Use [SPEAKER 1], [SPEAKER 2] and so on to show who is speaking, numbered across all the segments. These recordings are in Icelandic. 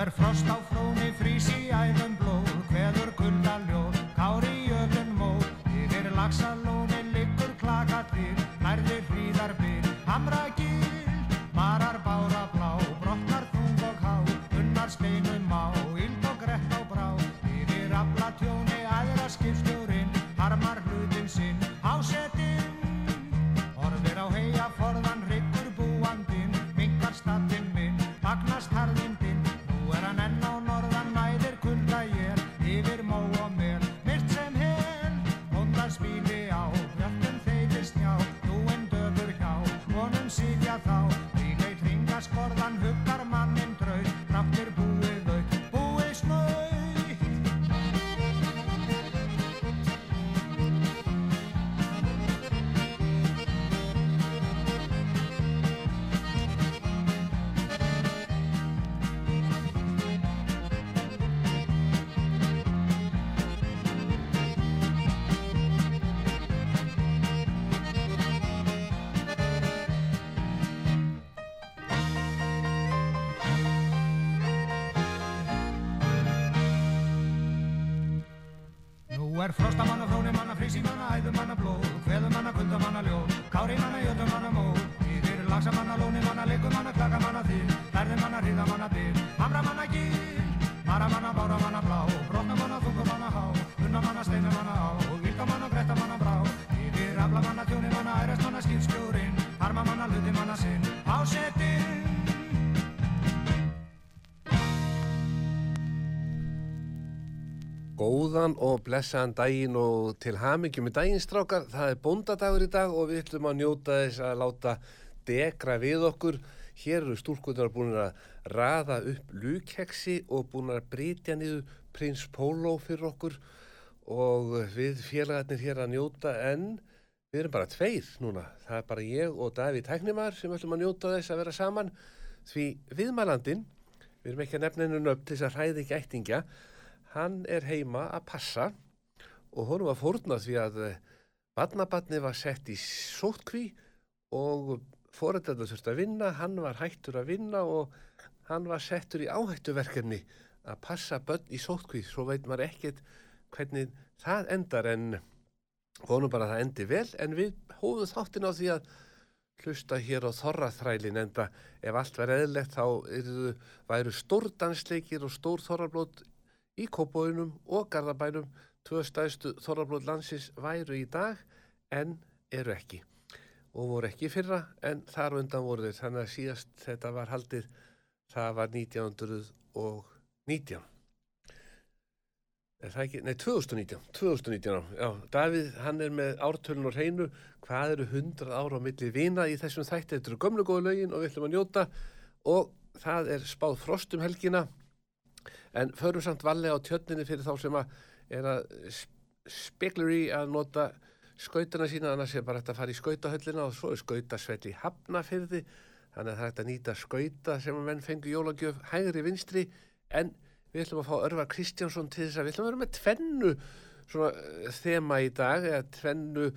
[SPEAKER 1] er frost á flóni, frís í æðum hríðamanna byr, hamramanna gíl, maramanna, báramanna blá, brotnamanna, þungumanna há, unnamanna, steinamanna á, ylkamanna, brettamanna brá, yfir aflamanna, tjónimanna, æresmanna, skipstjórin, harmamanna, hlutimanna sinn, ásetinn.
[SPEAKER 2] Góðan og blessaðan daginn og til hamingjum í daginn strákar. Það er bóndadagur í dag og við ætlum að njóta þess að láta dekra við okkur. Hér eru stúrkunnar búin að raða upp lúkeksi og búin að breytja niður prins Pólo fyrir okkur. Og við félagarnir hér að njóta en við erum bara tveir núna. Það er bara ég og Davíð Tæknimar sem ætlum að njóta þess að vera saman. Því viðmælandin, við erum ekki að nefna hennu nöfn til þess að hræði ekki ættingja, hann er heima að passa. Og honum var fórnað því að badnabatni var sett í sótkví og fóröldarna þurfti að vinna, hann var hættur að vinna og hann var settur í áhættuverkefni að passa börn í sótkví, svo veit maður ekkert hvernig það endar en vonum bara að það endi vel en við hóðum þáttin á því að hlusta hér á þorraþrælin enda ef allt verið eðlegt þá eru, væru stórdansleikir og stór þorrablót í Kópóinum og Garðabænum. Tvö stæðstu þorrablót landsins væru í dag en eru ekki og voru ekki í fyrra en þar undan voru þeir. Þannig að síðast þetta var haldið það var 1919 er það ekki, nei 2019 2019, já, Davíð hann er með ártölun og hreinu. Hvað eru 100 ára á milli vina í þessum þætti, þetta eru gömlu góðu lögin og við ætlum að njóta. Og það er spáð frost um helgina. En förum samt vallega á tjörninni fyrir þá sem að er að spekulari að nota skautana sína, annars er bara hægt að fara í skautahöllina og svo er skautasveit í hafnafyrði, þannig að það er hægt að nýta skauta sem að menn fengur jólagjöf hægri vinstri, en við ætlum að fá Örvar Kristjánsson til þess að við ætlum að vera með tvennu svona eh, þema í dag, eða tvennu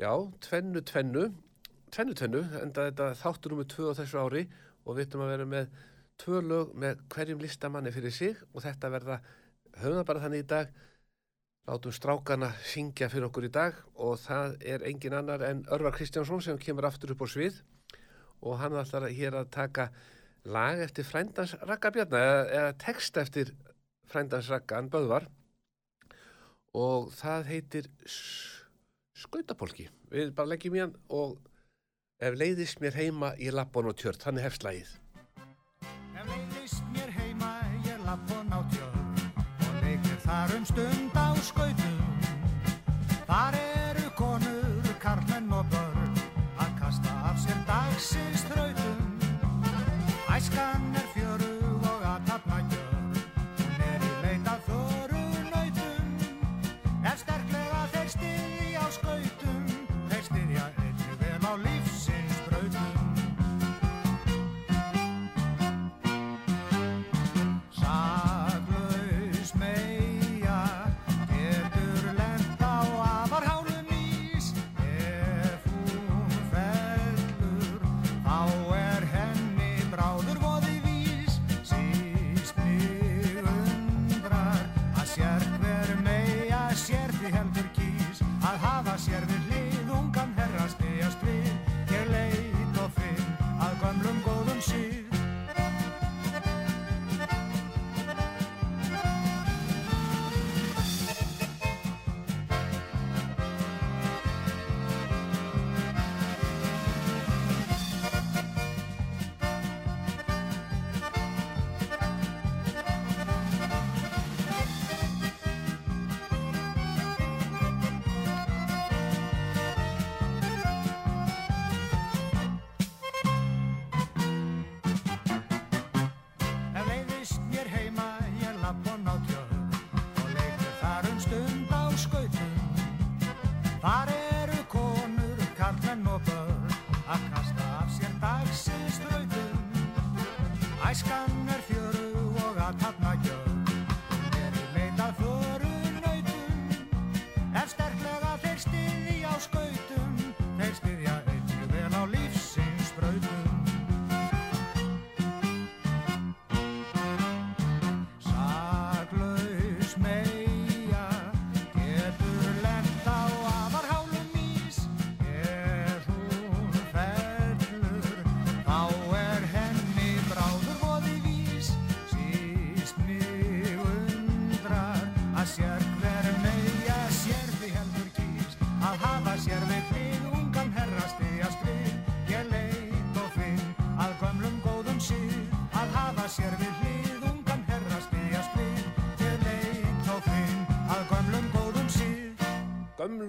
[SPEAKER 2] já, tvennu, tvennu tvennu, tvennu, enda þetta þáttur nummið tvö á þessu ári. Og við ætlum að vera með tvö lög með hverjum listamanni fyrir sig. Og þetta verða, höfum það bara þannig í dag látum strákana syngja fyrir okkur í dag og það er engin annar en Örvar Kristjánsson sem kemur aftur upp á svið og hann ætlar hér að taka lag eftir frændans Raka Bjarnar eða, eða text eftir frændans Raka en Böðvar. Og það heitir Skautapolki við bara leggjum í hann og ef leiðist mér heima í labbon og tjört þannig hefst lagið.
[SPEAKER 1] Ef leiðist mér heima ég lappon á tjörn og leikir þar um stund á skautum. Þar eru konur, karlmenn og börn að kasta af sér dagsins þrautum. Æskan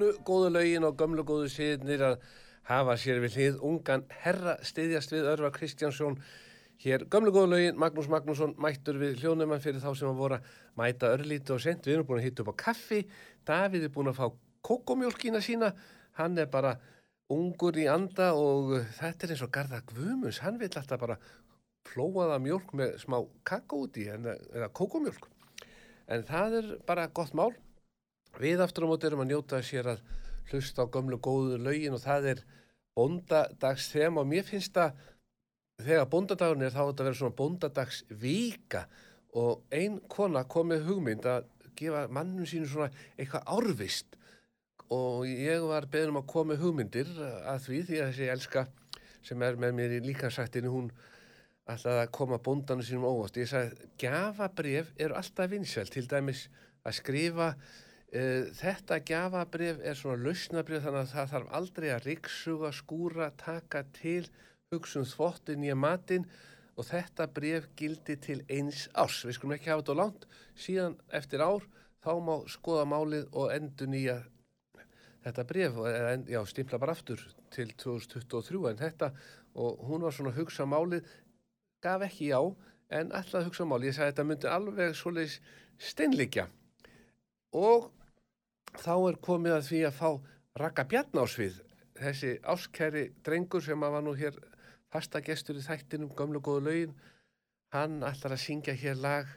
[SPEAKER 2] Gömlu góðu lögin og gömlu góðu síðnir að hafa sér við hlið ungan herra stiðjast við Örvar Kristjánsson. Hér gömlu góðu lögin, Magnús Magnússon mættur við hljónumann fyrir þá sem að voru að mæta örlíti og sent. Við erum búin að hitta upp á kaffi. Davíð er búin að fá kókomjólkina sína. Hann er bara ungur í anda og þetta er eins og Garðar Guðmunds. Hann vil alltaf bara plóaða mjólk með smá kakó út í, en- eða kókomjólk. En það er bara gott mál. Við aftur á móti erum að njóta sér að hlusta á gömlu góðu lögin og það er bóndadags þema og mér finnst að þegar bóndadagurinn er þá þetta vera svona bóndadags vika og ein kona kom með hugmynd að gefa mannum sínu svona eitthvað árvist. Og ég var beðin um að koma með hugmyndir að því því að þessi elska sem er með mér í líkansættinu hún alltaf að koma bóndanum sínum óvast. Ég sagði, gjafabref eru alltaf vinsæl, til dæmis að skrifa þetta gjafabrif er svona lausnabrif þannig að það þarf aldrei að ríksuga, skúra, taka til, hugsa um þvottin í að matinn. Og þetta bref gildi til eins árs. Við skulum ekki hafa þetta á langt, síðan eftir ár þá má skoða málið og endur nýja þetta eða en- já, stimpla bara aftur til 2023 en þetta og hún var svona að hugsa málið, gaf ekki já en alltaf hugsa málið. Ég sagði þetta myndi alveg svoleiðis steinleikja. Og þá er komið að því að fá Raka Bjarnásvið, þessi áskæri drengur sem var nú hér fasta gestur í þættinum, gömlu góðu lögin, hann ætlar að syngja hér lag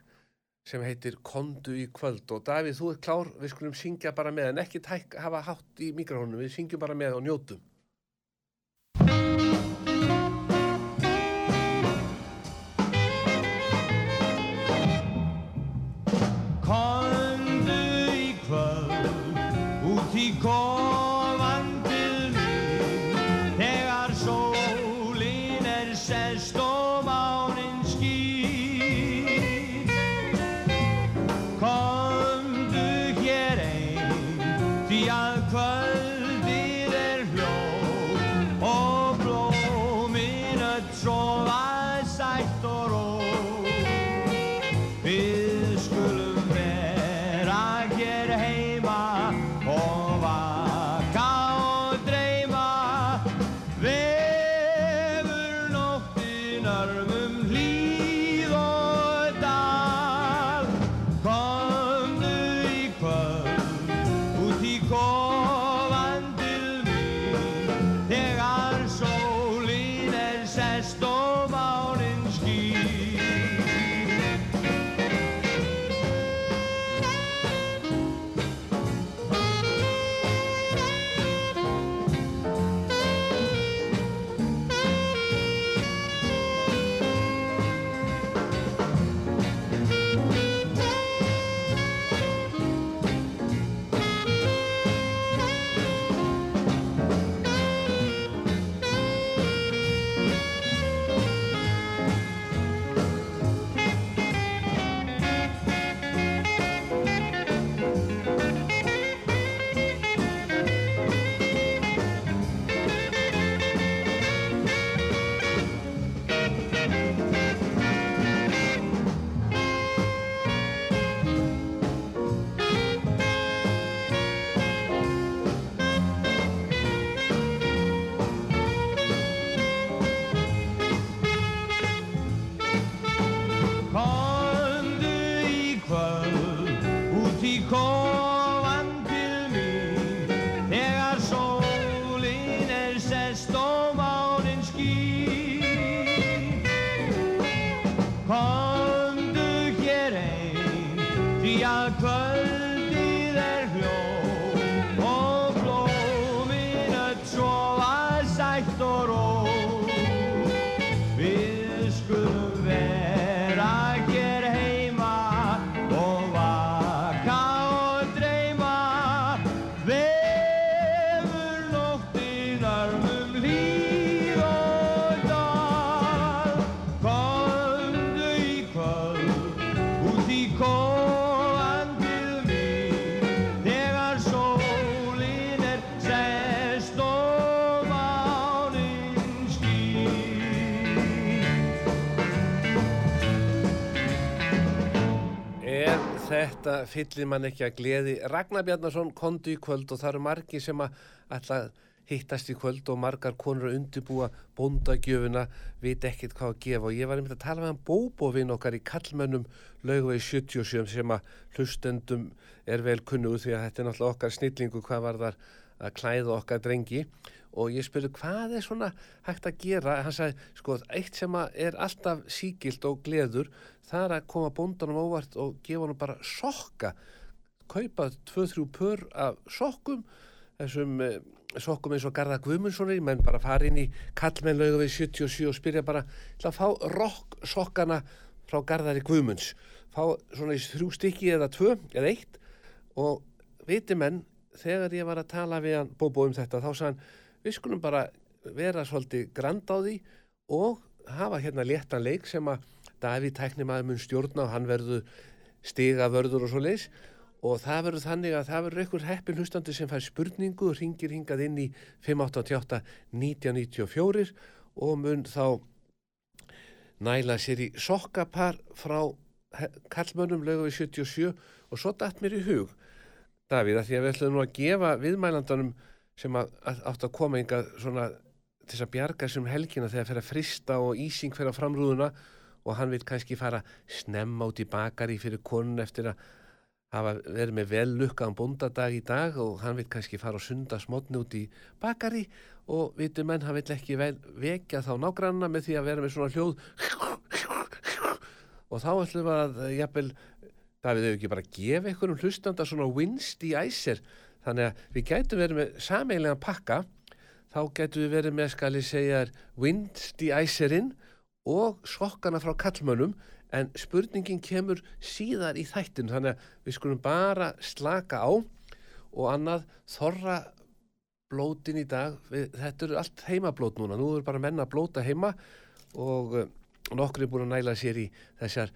[SPEAKER 2] sem heitir Kondu í kvöld og Davíð, þú ert klár, við skulum syngja bara með en ekki tæk, hafa hátt í mikrofónum, við syngjum bara með og njótum. Þetta fyllir mann ekki að gleði. Ragnar Bjarnason kondu í kvöld og það eru margi sem að alltaf hittast í kvöld og margar konur að undibúa bóndagjöfuna, veit ekkert hvað að gefa og ég var einmitt að tala með hann bóbovinn okkar í kallmönnum laugvegi 77 sem að hlustendum er vel kunnuð því að þetta er náttúrulega okkar snillingu hvað var þar að klæða okkar drengi og ég spurði hvað er svona hægt að gera? Hann sagði sko eitt sem er alltaf síkild og gleður það er að koma bóndanum óvart og gefa hann bara sokka. Kaupa 2-3 pör af sokkum þessum eh, sokkum eins og Garða Guðmundssoni menn bara fara inn í kallmennlaugu við 77 og spyrja bara til að fá rock sokkana frá Garðari Guðmunds? Fá svona í þrjú stykki eða tvö eða eitt. Og viti menn þegar ég var að tala við hann Bóbo um þetta þá sagðan við skulum bara vera svolítið grand á því og hafa hérna léttan leik sem að Davíð tæknimaður mun stjórna og hann verður stiga vörður og svo leis og það verður þannig að það verður einhver heppin hlustandi sem fær spurningu og ringir hingað inn í 588 1994 og mun þá næla sér í sokkapar frá kallmönnum lögu við 77 og svo dætt mér í hug Davíð að því að við ætlum nú að gefa viðmælandanum sem að, að, átt að koma yngað svona til að bjarga sem helgina þegar fyrir að frista og ísing fyrir að framrúðuna og hann vil kannski fara snemma út í bakari fyrir konun eftir að hafa verið með vel lukkaðan bondadag í dag og hann vil kannski fara og sunda smotni út í bakari og vitur menn, hann vil ekki vel, vekja þá nágranna með því að vera með svona hljóð. Og þá ætlum að jafnvel, það við hefur ekki bara gefa einhvernum hlustanda svona winst í æsir þannig að við gætum verið með sameilega pakka. Þá gætum við verið með skal ég segja æsirinn og sokkana frá kallmönnum en spurningin kemur síðar í þættin þannig að við skulum bara slaka á. Og annað þorra blótin í dag. Við, þetta eru allt heimablót núna. Nú eru bara menna blóta heima. Og uh, nokkur er búin að næla sér í þessar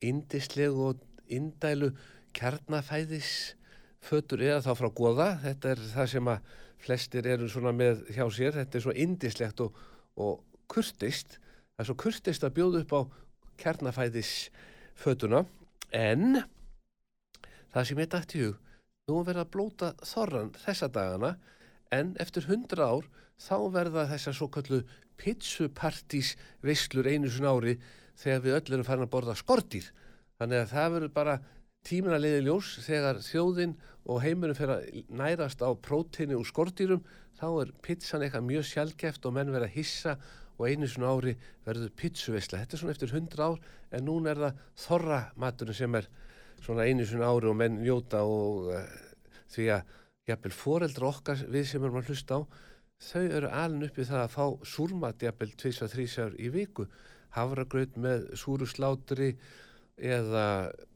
[SPEAKER 2] indislegu og indælu kjarnafæðis fötur eða þá frá goða. Þetta er það sem að flestir eru svona með hjá sér. Þetta er svo indislegt og, og kurtist það er svo kurtist að bjóða upp á kjarnafæðis fötuna en það sem ég dætt í hug nú verða að blóta þorran þessa dagana en eftir hundra ár þá verða þessar svo kallu pizzupartís veislur einu svona ári þegar við öll erum farin að borða skortýr þannig að það verður bara tímin að leiði ljós þegar þjóðin og heimurum fer að nærast á próteinu og skortýrum þá er pizzan eitthvað mjög sjálfgeft og menn verða að hissa og einu svona ári verður pizzuveisla. Þetta er svona eftir hundra ár en núna er það þorra maturinn sem er svona einu svona ári og menn njóta og uh, því að jafnvel foreldra okkar við sem erum að hlusta á þau eru alin uppið það að fá súrmat jafnvel 2-3 í viku havragraut með súruslátri eða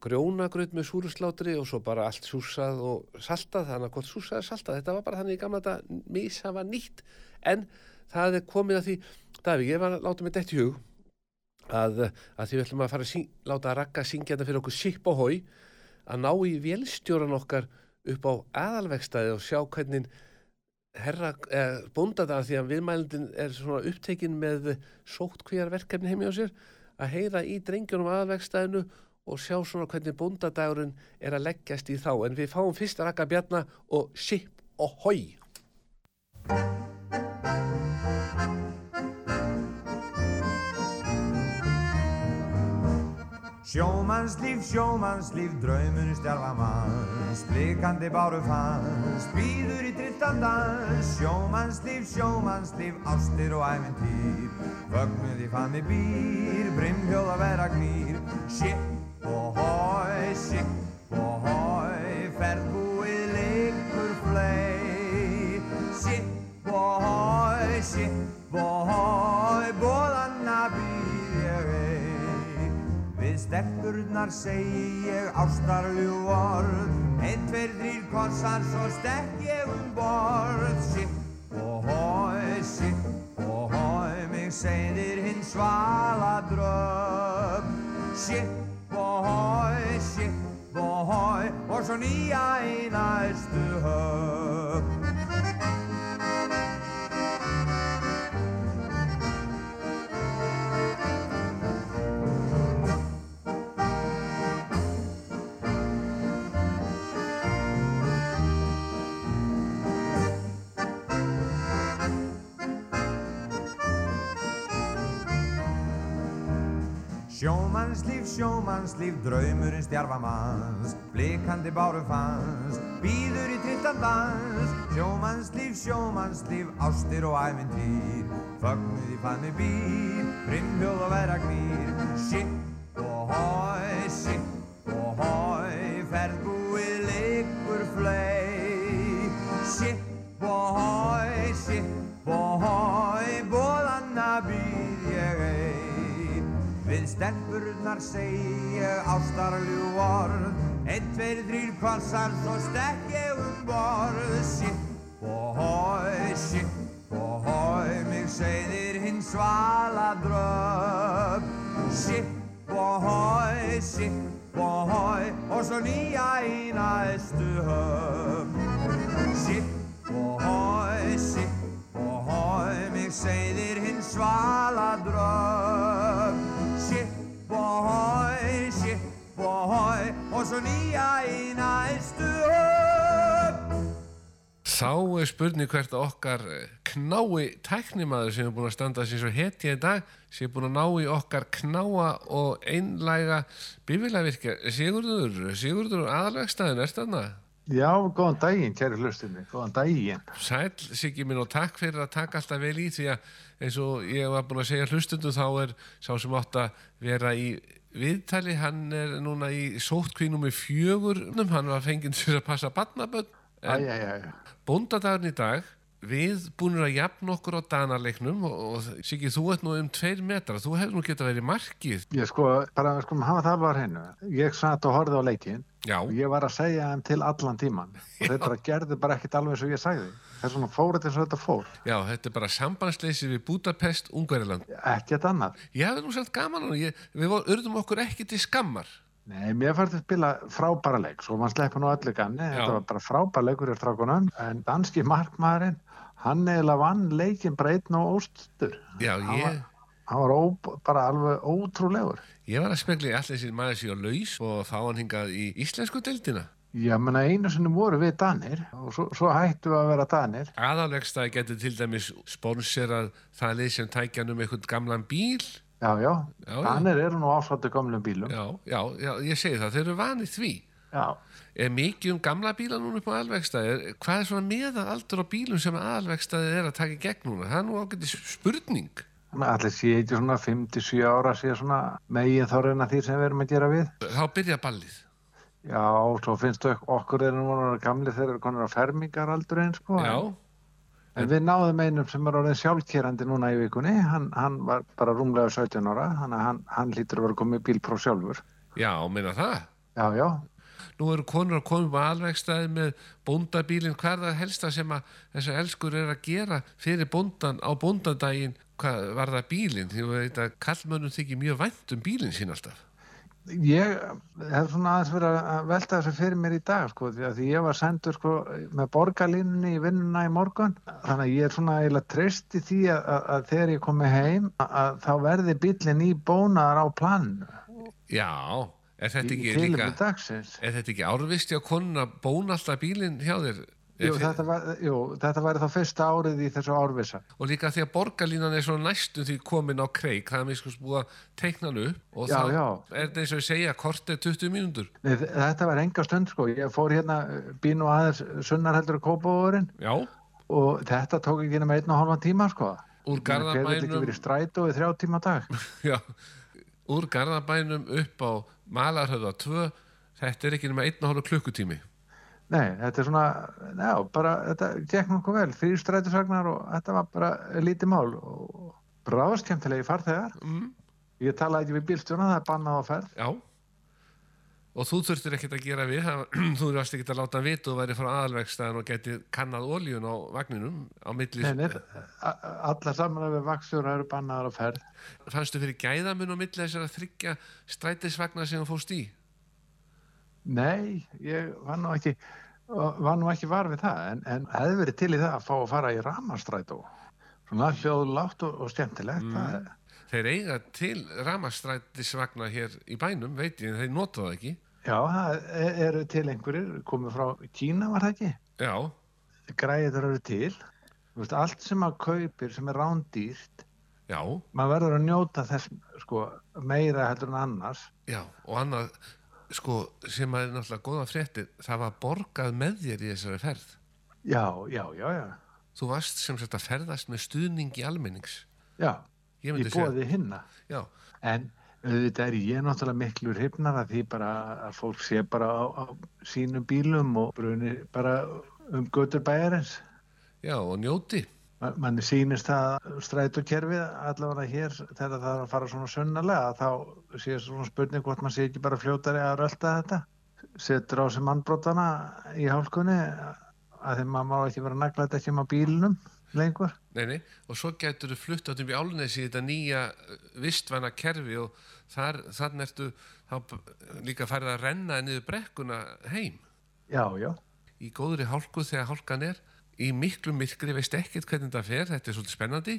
[SPEAKER 2] grjónagraut með súruslátri og svo bara allt súsað og saltað, þannig að hvort súsað er saltað. Þetta var bara þannig í gamla þetta mísafa nýtt. En það er komið að því Daví, ég var að láta mig dætt í hug að, að því við ætlum að fara að syng, láta að rakka syngja þetta fyrir okkur sipp og hói að ná í vélstjóran okkar upp á aðalvegstæði og sjá hvernig herra, eh, bóndadagar því að viðmælindin er svona upptekinn með sótt hverjar verkefni heimi á sér að heyra í drengjunum aðalvegstæðinu og sjá svona hvernig bóndadagurinn er að leggjast í þá. En við fáum fyrst að rakka bjarna og sipp og hói
[SPEAKER 3] Sjómannslíf, sjómannslíf, draumur stjálfa manns, blikandi báru fanns, býður í trilltandans. Sjómannslíf, sjómannslíf, ástir og æventýr, vögnuð í fanni býr, brimhjóð að vera knýr. Sipp og hói, sipp og hói, ferðbúið leikur flei. Sipp og hói, sipp og hói, bóðanna Við stelpurnar segi ég ástarljú orð Einn, tveir, þrýr kossar, svo stekk ég um borð. Sipp og hói, sipp og hói Mig segðir hinn svala dröf Sipp og hói, sipp og hói Og svo nýja í næstu höf Sjómannslíf, sjómannslíf, draumurinn stjarfa manns. Blikandi báru fanns, býður í trittan dans. Sjómannslíf, sjómannslíf, ástir og ævintýr. Fögnuð í fanni býr, brimhjóð og vera gnýr Sitt og hói, sitt og hói Ferðbúið liggur flei stelpurnar segi ég ástarljú orð. Einn, tveir, þrýr kossar, svo stekk ég um borð. Sipp og hói, sipp og hói Mig segðir hinn svala dröf Sipp og hói, sipp og hói Og svo nýja í næstu höf Sipp og hói, sipp og hói Mig segðir hinn svala dröf Sipp og hói, sipp og svo nýja í næstu höf
[SPEAKER 2] Þá er spurning hvert okkar eh, knái tæknimaður sem er búin að standa sér svo hetja í dag sem er búin að ná í okkar knáa og einlæga bífilavirkja. Sigurður, Sigurður aðalvegstæðin, er þarna?
[SPEAKER 4] Já, góðan daginn, kæri hlustinni, góðan daginn.
[SPEAKER 2] Sæl, Siggi minn og takk fyrir að taka alltaf vel í því að eins og ég var búin að segja hlustundu þá er sá sem átt að vera í viðtali, hann er núna í sótkvínum með fjögur, hann var fenginn fyrir að passa barnabönd.
[SPEAKER 4] Æ, æ, æ, æ.
[SPEAKER 2] Bóndadagurinn í dag, við búinir að jafna okkur á danarleiknum og, og Siggi, þú ert nú um tveir metra, þú hefur nú getað verið markið.
[SPEAKER 4] Ég sko, bara sko, hafa það var hennu. Ég satt og horfði á leikinn
[SPEAKER 2] Já,
[SPEAKER 4] og ég var að segja þeim til allan tíman og þeir bara gerðu bara ekkit alveg eins og ég sagði. Þess vegna fór þetta eins og þetta fór.
[SPEAKER 2] já, þetta er bara sambandsleysi við Budapest, Ungverjaland.
[SPEAKER 4] Ekkert annað.
[SPEAKER 2] Ég hefði nú samt gaman og ég, við urðum okkur ekki til skammar.
[SPEAKER 4] Nei, mér fannst að spila frábæra leik, svo mann sleppa nú öllu ganni,
[SPEAKER 2] Já.
[SPEAKER 4] þetta var bara frábæra leikur í strákunum, en danski markmaðurinn, hann eiginlega vann leikin bara einn og óstur.
[SPEAKER 2] Já, ég,
[SPEAKER 4] hann var ó, bara alveg ótrúlegur.
[SPEAKER 2] ég var að spekla í allir þessi maður á laus og fá hann hingað í íslensku deildina.
[SPEAKER 4] Já, menna einu sinni voru við danir og svo, svo hættu við að vera danir.
[SPEAKER 2] Aðalegstæði getur til dæmis sponsorað það lið sem tækjan um einhvern gamlan bíl.
[SPEAKER 4] Já, já,
[SPEAKER 2] Já, já.
[SPEAKER 4] danir eru nú ásvöldu gamlum bílum.
[SPEAKER 2] Já, já, já, ég segi það, þeir eru vanið því.
[SPEAKER 4] Já,
[SPEAKER 2] Er mikið um gamla bíla núna upp á aðalvegstæði? Hvað er svona meðal aldur á bílum sem aðalvegstæði er að taka í gegn núna? Það er nú ágæti spurning.
[SPEAKER 4] Að allir sé ekki svona 57 ára sé svona megin þorrina því sem við erum að gera við.
[SPEAKER 2] Þá byrja ballið.
[SPEAKER 4] Já, svo finnst ok- okkur þeir eru núna gamli þeir eru konar á fermingaraldur eins, sko.
[SPEAKER 2] Já,
[SPEAKER 4] En við náðum einum sem er orðin sjálfkerandi núna í vikunni, hann, hann var bara rúmlega 17 ára, að hann, hann lítur að vera komið bílpróf sjálfur.
[SPEAKER 2] já, meina það.
[SPEAKER 4] Já, já,
[SPEAKER 2] Nú eru konur að koma á aðalvegstæði með er það helsta sem að þessar elskur er að gera fyrir bóndan á bóndadaginn? Hvað var það bílinn? Því að þetta kallmönnum þykir mjög vænt um bílinn sín alltaf.
[SPEAKER 4] Ég hef svona aðeins verið að velta þessu fyrir mér í dag sko, því að ég var sendur sko með borgarlínunni í vinnuna í morgun þannig að ég er svona eiginlega treyst í því að, að, að þegar ég komi heim að, að þá verði bíllinn í bónaðar á planinu
[SPEAKER 2] Já, er þetta ekki ekki árvisti að bóna alltaf bílinn hjá þér?
[SPEAKER 4] Jú, þetta, var, jú, þetta væri þá fyrsta árið í þessu árvisa.
[SPEAKER 2] Og líka því að borgarlínan er svo næstum því komin á kreik, það er mér sko búið að teikna hann upp og
[SPEAKER 4] já.
[SPEAKER 2] er þetta eins og ég segja, kort er 20 mínútur.
[SPEAKER 4] Nei, þetta var enga stund sko, ég fór hérna bínu aðeins sunnar heldur að kópavóðurinn og þetta tók ekki nema einn og hálfan tíma sko.
[SPEAKER 2] úr
[SPEAKER 4] Hver vil ekki
[SPEAKER 2] Garðabænum,
[SPEAKER 4] verið strætó í þrjá tíma dag?
[SPEAKER 2] já, úr Garðabænum upp á Malarhöða 2, þetta er ekki nema 1,5 klukkutími.
[SPEAKER 4] Nei, þetta er svona, já, bara, þetta gekk nokkuð vel, þrýr strætusagnar og þetta var bara lítið mál og bráðskemmtilegi farþegar.
[SPEAKER 2] Mm,
[SPEAKER 4] Ég talaði ekki við bílstjóna, það er bannað á ferð.
[SPEAKER 2] já, og þú þurftir ekkert að gera við, þú varst ekkert að láta hann vita og væri frá aðalvegstæðan og geti kannad oljun á vagninum á milli.
[SPEAKER 4] Nei, nei, a- a- allar saman við vaksjóra eru bannaðar á ferð.
[SPEAKER 2] Fannstu fyrir gæðamun á milli þessar að þryggja strætisvagnar sem þú fóst í?
[SPEAKER 4] Nei, ég var nú ekki, var nú ekki var við það, en, en hefði verið til í það að fá að fara í ramastrætó. Svona hljóðlátt og, og skemmtilegt. Mm.
[SPEAKER 2] Þeir eiga til ramastrætisvagnar hér í bænum, veit ég, þeir nota það ekki.
[SPEAKER 4] Já, það e- eru til einhverjir, komið frá Kína var það ekki?
[SPEAKER 2] Já,
[SPEAKER 4] Græðir eru til. Veist, allt sem að kaupir sem er rándýrt
[SPEAKER 2] Já,
[SPEAKER 4] maður verður að njóta þess sko, meira heldur en annars
[SPEAKER 2] já, og annað, sko, sem er náttúrulega góða fréttir, það var borgað með þér í þessari ferð.
[SPEAKER 4] já, já, já, já,
[SPEAKER 2] Þú varst sem sagt að ferðast með stuðningi almennings.
[SPEAKER 4] já
[SPEAKER 2] Ég segja,
[SPEAKER 4] bóði hinna
[SPEAKER 2] já,
[SPEAKER 4] en auðvitað er ég náttúrulega miklu hrifnar að því bara að fólk sé bara á, á sínum bílum og bruni bara um götur bæjarins
[SPEAKER 2] já, og njóti.
[SPEAKER 4] Ma- manni sýnist það strætókerfið allavega hér þegar það er að fara svona sönnalega þá sé svona spurning hvort maður sé ekki bara fljótari að rölda þetta. Setur á sig mannbrotana í hálkunni að því maður má ekki vera naglætt ekki með bílnum lengur.
[SPEAKER 2] Nei, nei, og svo getur þú flutt átum í álunesi í þetta nýja uh, vistvæna kerfi og þar, þannig ertu líka farið að renna niður brekkuna heim.
[SPEAKER 4] Já, já,
[SPEAKER 2] í góðri hálku þegar hálkan er í miklu myrkri, veist ekkert hvernig það fer þetta er svolítið spennandi.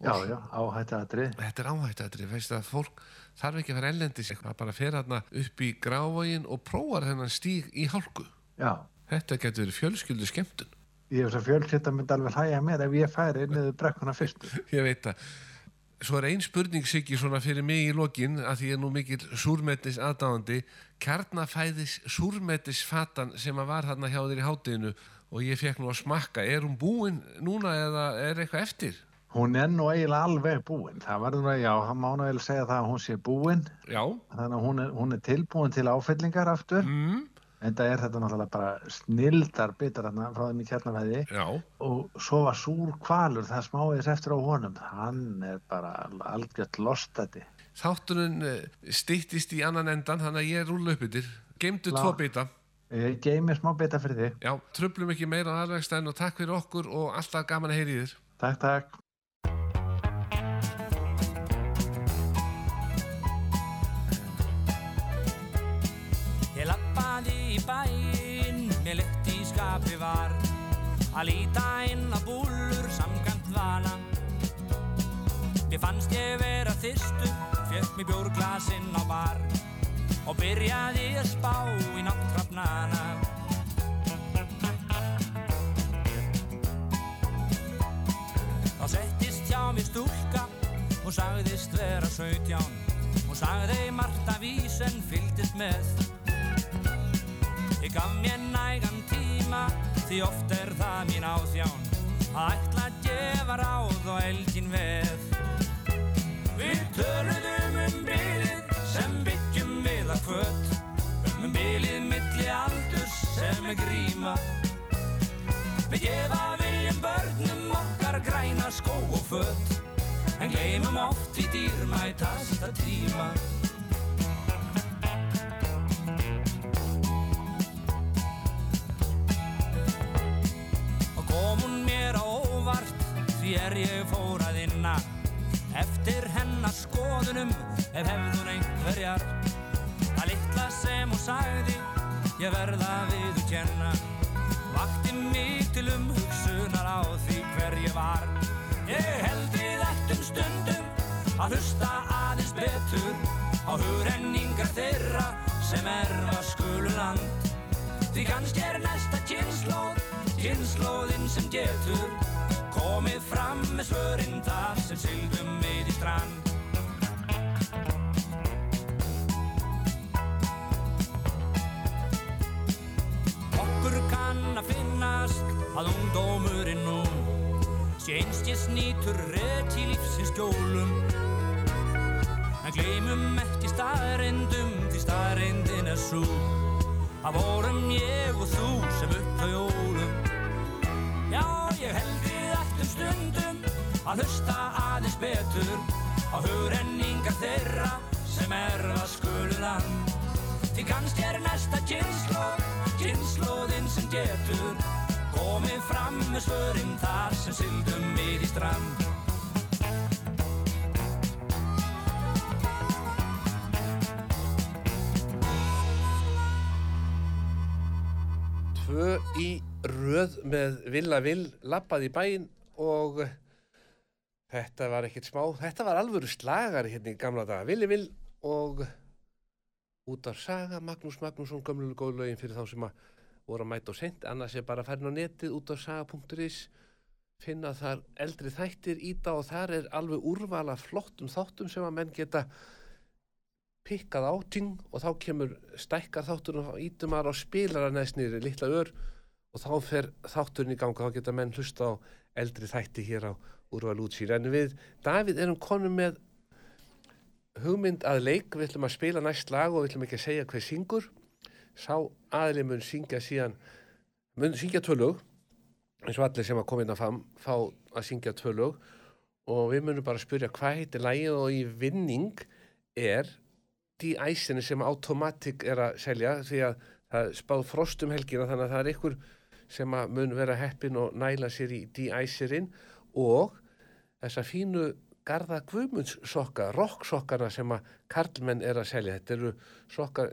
[SPEAKER 4] Já, já, áhætti aðrið
[SPEAKER 2] þetta er áhættadri, veist að fólk þarf ekki að vera ellendis, það bara fer þarna upp í grávogin og prófar þennan stíg í hálku.
[SPEAKER 4] Já,
[SPEAKER 2] þetta getur verið fjölskyldu skemmtun.
[SPEAKER 4] Ég hef svo fjölskylda myndi alveg hægja mér ef ég færi niður brekkuna fyrst.
[SPEAKER 2] Ég veit að svo er ein spurning Siggi svona fyrir mig í lokin að því ég er nú mikil súrmetis aðdáðandi kjarnafæðis súrmetisfatan sem að var þarna hjá þér í hátinu og ég fekk nú að smakka. Er hún búin núna eða er eitthvað eftir?
[SPEAKER 4] hún er nú eiginlega alveg búin. Það verður nú, já, það má nú eiginlega segja það að hún sé búin.
[SPEAKER 2] Já,
[SPEAKER 4] þannig að hún er, hún er tilbúin til áfyllingar aftur.
[SPEAKER 2] Mm,
[SPEAKER 4] en það er þetta náttúrulega bara snildar bitar þarna frá þeim í kjarnafæði. Og svo var súr kvalur það smáðis eftir á honum. Hann er bara algjört lostati
[SPEAKER 2] þátturinn stýttist í annan endan þannig að ég er geimdu
[SPEAKER 4] Klá.
[SPEAKER 2] tvo bita
[SPEAKER 4] ég geimi smá bita fyrir þig.
[SPEAKER 2] Já, tröflum ekki meira á aðvegstæðin og takk fyrir okkur og alltaf gaman að heyri þér.
[SPEAKER 4] Takk takk.
[SPEAKER 5] Ég lappaði í bæinn, mér lykt í skapi var. Að líta inn á búlur samkant vana. Mér fannst ég vera þyrstur, fjökk mér bjórglasinn á bar og byrjaði að spá í nátthrafnana. Þá settist hjá mér stúlka og sagðist vera sautján og sagði margt af ís en fylgdist með. Ég gaf mér nægan tíma því oft er það mín áþján að ætla að gefa ráð og elgin veð. Gleymum oft því dýrmætasta tíma. og kom hún mér á óvart því er ég fór að inna. Eftir hennar skoðunum ef hefðun einhverjar. Það litla sem hún sagði ég verða við að kenna vakti mig til umhugsunar á því hver ég var. Ég held við ættum stundum að hlusta aðeins betur á hugrenningar þeirra sem erfa skulu land Því kannski er næsta kynnslóð, kynnslóðin sem getur komið fram með svörinn þar sem sylgum við í strand. Okkur kann að finnast að ungdómurinn nú einstjes nýtur rétt í lífsins skjólum. En gleymum ekki staðreindum því staðreindin er svo Það vorum ég og þú sem upp á jólum Já, ég held við ættum stundum að hlusta aðeins betur á hugrenningar þeirra sem erfa skulland Því kannski er næsta kynnslóð, kynnslóðin sem getur komið fram með svörin þar sem syldum við í strand
[SPEAKER 2] Tvö í röð með Villa Vill lappað í bæinn og þetta var ekkert smá, þetta var alvöru slagari hérna í gamla daga. Villi Vill og út af saga Magnús Magnússon gömlu góðlögin fyrir þá sem að voru að mæta og sent, annars er bara að færin á netið út af saga.is finna þar eldri þættir íta og þar er alveg úrvala flottum þáttum sem að menn geta pikkað á ting og þá kemur stækkar þáttur og ítum aðra á spilara næstnýri litla ör og þá fer þátturinn í ganga þá geta menn hlusta á eldri þætti hér á úrval útsýr en við Davíð erum konum með hugmynd að leik. Við ætlum að spila næst lag og við ætlum ekki að segja hver syngur. Sá aðli mun syngja síðan mun syngja tvö lög eins og allir sem að koma inn að fam fá að syngja tvö lög. Og við munum bara spyrja hvað heitir lægið og í vinning er D-æsinu sem Automatic er að selja því að það spáð frost um helgina þannig að það er ykkur sem að mun vera heppin og næla sér í D-æsirinn og þessa fínu Garða Guðmunds sokka, rocksokkana sem að karlmenn er að selja. Þetta eru sokkar,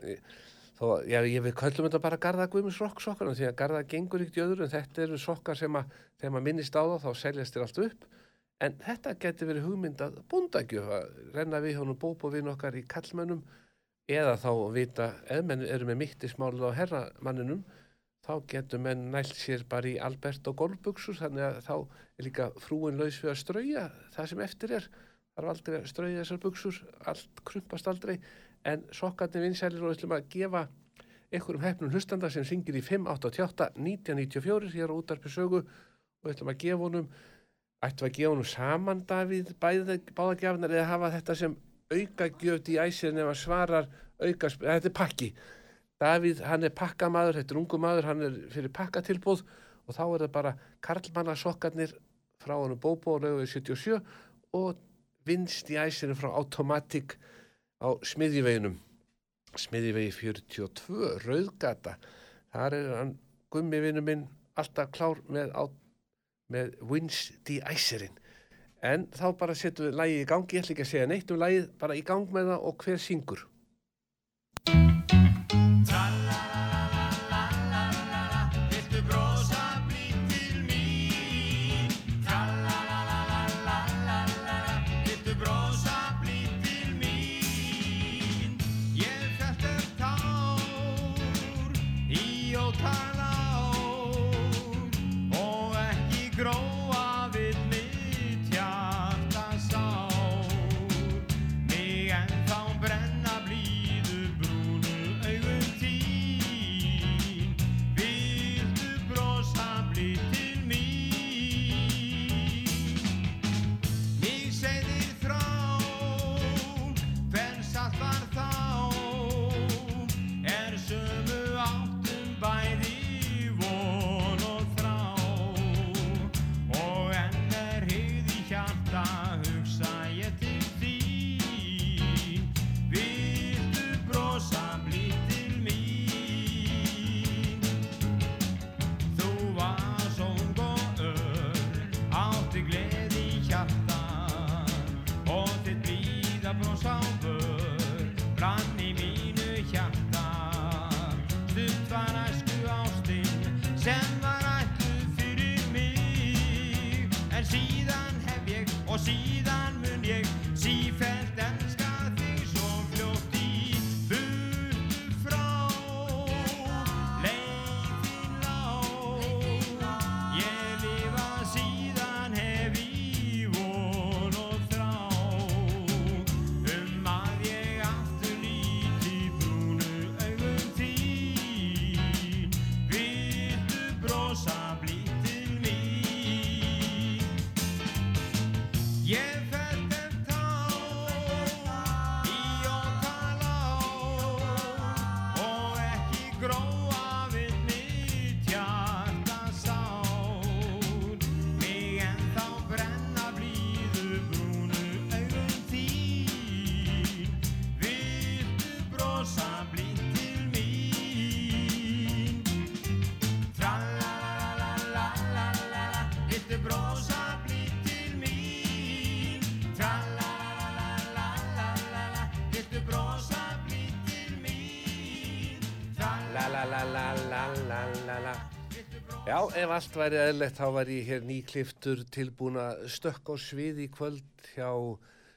[SPEAKER 2] þó, já, ég við köllum þetta bara Garða Guðmunds rocksokkana því að Garða gengur ekkert í öðru en þetta eru sokkar sem að þegar maður minnist á þá þá seljast þér allt upp. En þetta getur verið hugmyndað búndagjöf að renna við honum bóbovinn okkar í kallmennum eða þá vita, ef menn eru með mittismálið á herramanninum þá getur menn nælt sér bara í Albert og golfbuksur þannig að þá er líka frúin laus við að strauja það sem eftir er er aldrei að strauja þessar buksur allt krumpast aldrei en sokkarnir vinsælir og ætlum að gefa einhverjum hefnum hlustanda sem syngir í 588 1994 hér á útarpi sögu og ætlum að gefa honum ættum að gefa honum saman Davíð báðagjafnar eða hafa þetta sem auka gjöft í æsir nema svarar auka, þetta er pakki. Davíð, hann er pakkamaður, þetta er ungu maður, hann er fyrir pakkatilbúð og þá er það bara karlmannasokkarnir frá hann og löguði 77 og vinst í æsinu frá Automatic á smiðjiveginum, smiðjivegi 42, Rauðgata. Þar er hann, gummi vinnu minn, alltaf klár með, á, með í æsirinn. En þá bara setjum við lægi í gangi, ég ætla ekki að segja neitt um lægið, bara í gang með það og hver syngur.
[SPEAKER 6] Mig viltu brosa blítt til mín? Tralalalalala, viltu brosa blítt til mín?
[SPEAKER 2] La la la la la la la la Já, ef allt væri eðlegt þá væri ég hér nýkliftur tilbúin að stökka á svið í kvöld hjá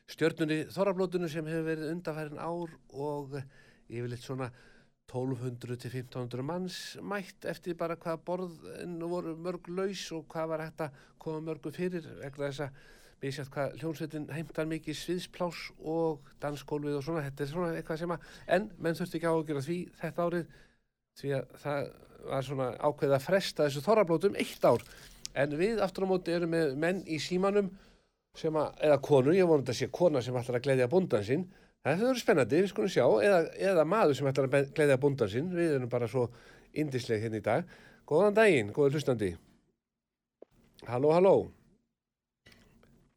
[SPEAKER 2] stjörnunni Þorrablótunu sem hefur verið undanfærin ár og yfirleitt svona 1200 til 1500 manns mætt eftir bara hvað borðin voru mörg laus og hvað var hægt að koma mörgu fyrir vegna þess að við sjátt hvað hljónsveitin heimtar mikið sviðsplás og dansgólfið og svona, þetta er svona eitthvað sem að, en menn þurfti ekki á að gera því þetta árið, því að það var svona ákveðið að fresta þessu þorrablótum eitt ár, en við aftur á móti erum með menn í símanum sem að, eða konu, ég vonum þetta sé kona sem ætlar að gleyðja bundan sinn það verður spennandi, við skulum sjá eða, eða maður sem ætlar að gleyðja bundan sinn við erum bara svo indisleg hérna í dag góðan daginn, góður hlustandi halló, halló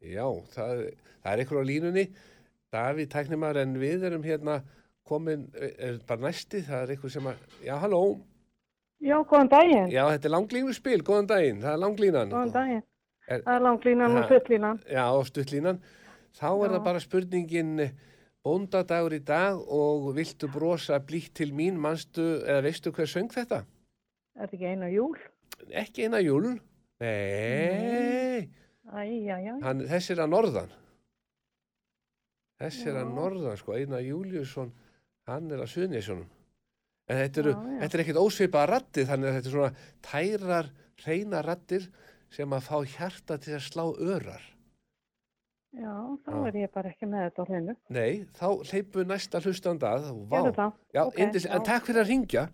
[SPEAKER 2] já, það, það er einhver á línunni Davíð tæknimar en við erum hérna komin, er bara næsti það er einhver sem að, já, halló
[SPEAKER 7] Já, góðan daginn.
[SPEAKER 2] já, þetta er langlínu spil, góðan daginn það er langlínan
[SPEAKER 7] Góðan daginn.
[SPEAKER 2] Er-
[SPEAKER 7] Það er langlínan og stuttlínan.
[SPEAKER 2] Já, og stuttlínan. Þá er
[SPEAKER 7] Já.
[SPEAKER 2] það bara spurningin bóndadagur í dag og viltu brosa blítt til mín, manstu, eða veistu hver söng þetta?
[SPEAKER 7] Er þetta ekki einu júl?
[SPEAKER 2] Ekki eina júl. Nei, hann, þessi er að norðan. Þessi er að norðan, sko, Einar Júliusson, hann er að Suðnisjónum. En þetta, eru,
[SPEAKER 7] Já, já.
[SPEAKER 2] þetta er ekkit ósvipaða rattir, þannig að þetta er svona tærar, hreina rattir sem að fá hjarta til að slá örar.
[SPEAKER 7] Já, þá
[SPEAKER 2] Já.
[SPEAKER 7] er ég bara ekki með þetta á hreinu.
[SPEAKER 2] Nei, þá hleypum við næsta hlustanda að. Vá.
[SPEAKER 7] Gerðu það.
[SPEAKER 2] Já,
[SPEAKER 7] Ok,
[SPEAKER 2] yndis, en takk fyrir að ringja.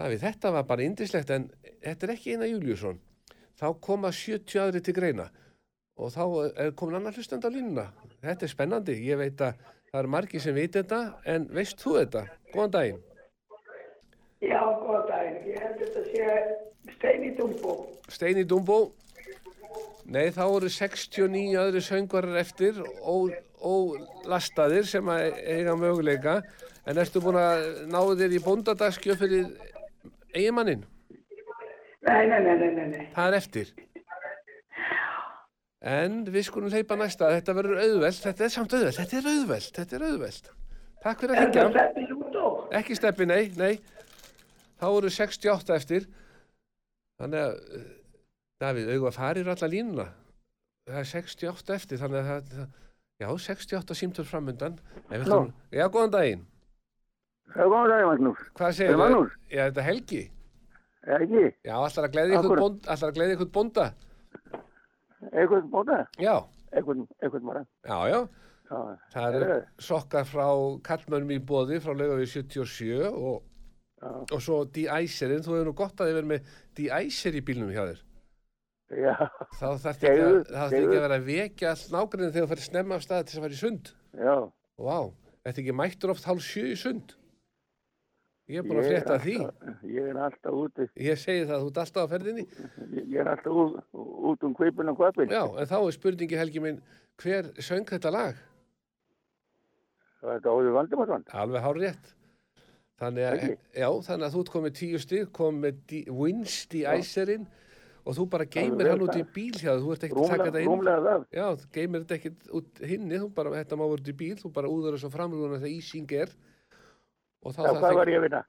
[SPEAKER 2] Davíð, þetta var bara indislegt en þetta er ekki eina Júliusson. Þá koma 70 aðri til greina og þá er komin annar hlustandi á línuna. Þetta er spennandi, ég veit að það eru margir sem veit þetta en veist þú þetta? Góðan daginn.
[SPEAKER 8] Já, góða daginn. Ég held þetta sé Steini Dumbo.
[SPEAKER 2] Steini Dumbo. Nei, þá eru 69 aðri söngvarar eftir og, og lastaðir sem að eiga möguleika. En ertu búin að náðu þér í bóndadagskjöf fyrir eigimannin?
[SPEAKER 8] Nei, nei, nei, nei, nei.
[SPEAKER 2] Það er eftir. En við skulum hleypa næsta. Þetta verður auðvelt. Þetta er samt auðvelt. Þetta er auðvelt. Þetta er auðvelt. Takk fyrir að
[SPEAKER 8] Er það
[SPEAKER 2] hengja.
[SPEAKER 8] Steppi Lúdó?
[SPEAKER 2] Ekki steppi, nei, nei. Þá eru 68 eftir. Þannig að, Davíð, auðvitað farir alla línuna. Það er 68 eftir, þannig að það, já, 68 símtur
[SPEAKER 8] Halló.
[SPEAKER 2] ætlum- Já, góðan daginn.
[SPEAKER 8] Já, góða daginn, Magnús.
[SPEAKER 2] Hvað segir
[SPEAKER 8] Magnús?
[SPEAKER 2] Já, þetta er Helgi.
[SPEAKER 8] Ekki?
[SPEAKER 2] Já, allar að gleði ykkur, bónd, allar að gleði ykkur bónda.
[SPEAKER 8] Eitthvað bóta?
[SPEAKER 2] Já,
[SPEAKER 8] Eitthvað, eitthvað bara.
[SPEAKER 2] já, já. Það eru sokkar frá kallmönnum í bóði frá Laugavegi 77 og, og svo D-Icerin. Þú hefur nú gott að þið verið með D-Icer í bílnum hjá þér.
[SPEAKER 8] Já,
[SPEAKER 2] Þá þarf ekki, að- ekki að vera að vekja all nágrunni þegar þú fyrir snemma af stað til þess að í sund.
[SPEAKER 8] já.
[SPEAKER 2] Vá, þetta ekki mættur oft hálf sjö í sund. Ég er búin að af því.
[SPEAKER 8] Ég er alltaf úti.
[SPEAKER 2] Ég segi það, þú ert alltaf á ferðinni.
[SPEAKER 8] Ég er alltaf út, út um kvipin og kvapin.
[SPEAKER 2] Já, en þá er spurningi Helgi minn, hver söng þetta lag?
[SPEAKER 8] Það er Óður Valdimarsson.
[SPEAKER 2] Alveg hár rétt. Þannig að, já, þannig að þú ert komið tíu stig, komið með D- Wins D-Icerinn og þú bara geymir hann út í
[SPEAKER 8] það.
[SPEAKER 2] bíl hjá þú ert ekkert að taka þetta inn.
[SPEAKER 8] það.
[SPEAKER 2] Já, þú geymir þetta ekkert út hinni, þú bara, þetta má vera út í bíl, þú bara úður þessu framlúna þegar ísing er. Og þá
[SPEAKER 8] Já,
[SPEAKER 2] ekki-
[SPEAKER 8] var ég að vinna?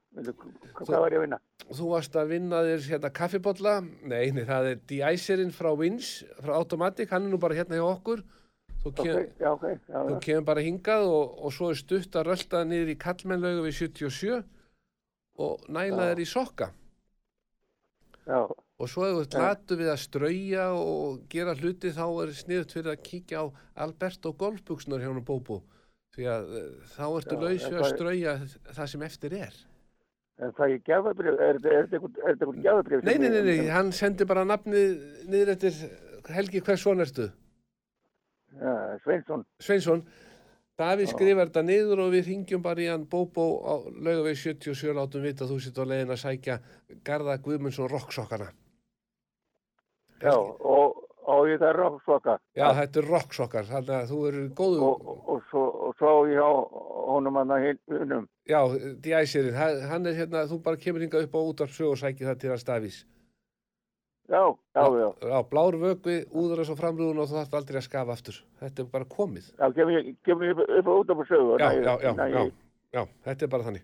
[SPEAKER 8] Hvað var ég að vinna?
[SPEAKER 2] þú varst að vinna þér hérna kaffibolla, nei, nei, það er de-icerinn frá Wins, frá Automatic, hann er nú bara hérna hjá okkur, þú, kem,
[SPEAKER 8] já, ok, já,
[SPEAKER 2] þú kemur bara hingað og, og svo er stutt að rölda niður í kallmennlaugu við 77 og næla
[SPEAKER 8] Já.
[SPEAKER 2] þér í sokka
[SPEAKER 8] Já,
[SPEAKER 2] og svo ef þú ert
[SPEAKER 8] Já.
[SPEAKER 2] latu við að strauja og gera hluti þá er sniðut fyrir að kíkja á Alberto golfbuksnar hjá hann Bóbú því að eh, þá ertu
[SPEAKER 8] Já,
[SPEAKER 2] laus
[SPEAKER 8] en
[SPEAKER 2] við að strauja það sem eftir er.
[SPEAKER 8] en gefabrif, er þetta er þetta einhver gefabrif?
[SPEAKER 2] Nei, nei, nei, nei, hann sendi bara nafnið niður eftir Helgi, hvers son ertu?
[SPEAKER 8] Já, Sveinsson,
[SPEAKER 2] Sveinsson, Davíð
[SPEAKER 8] Já.
[SPEAKER 2] skrifar þetta niður og við ringjum bara í hann Bóbó á laugaveg 77 látum vita að þú sitt á leiðin að sækja Garða Guðmundsson rocksokkana.
[SPEAKER 8] Já, og, og ég það rocksvaka.
[SPEAKER 2] Já, þetta er rocksokkar, þannig að þú eru góðu,
[SPEAKER 8] Og, og, og, svo, og svo ég á honum hann að hinnum.
[SPEAKER 2] já, D.I.C.inn, hann er hérna, þú bara kemur hingað upp á útvarpsög og sækir það til hans Davís.
[SPEAKER 8] Já, já, já.
[SPEAKER 2] Já, blár vögvi, úður þess á framrúðun og þú þarf aldrei að skafa aftur. Þetta er bara komið.
[SPEAKER 8] Já, kemur ég, upp, á út af sögu.
[SPEAKER 2] Já,
[SPEAKER 8] næ-
[SPEAKER 2] já, já,
[SPEAKER 8] næ-
[SPEAKER 2] já, já, þetta er bara þannig.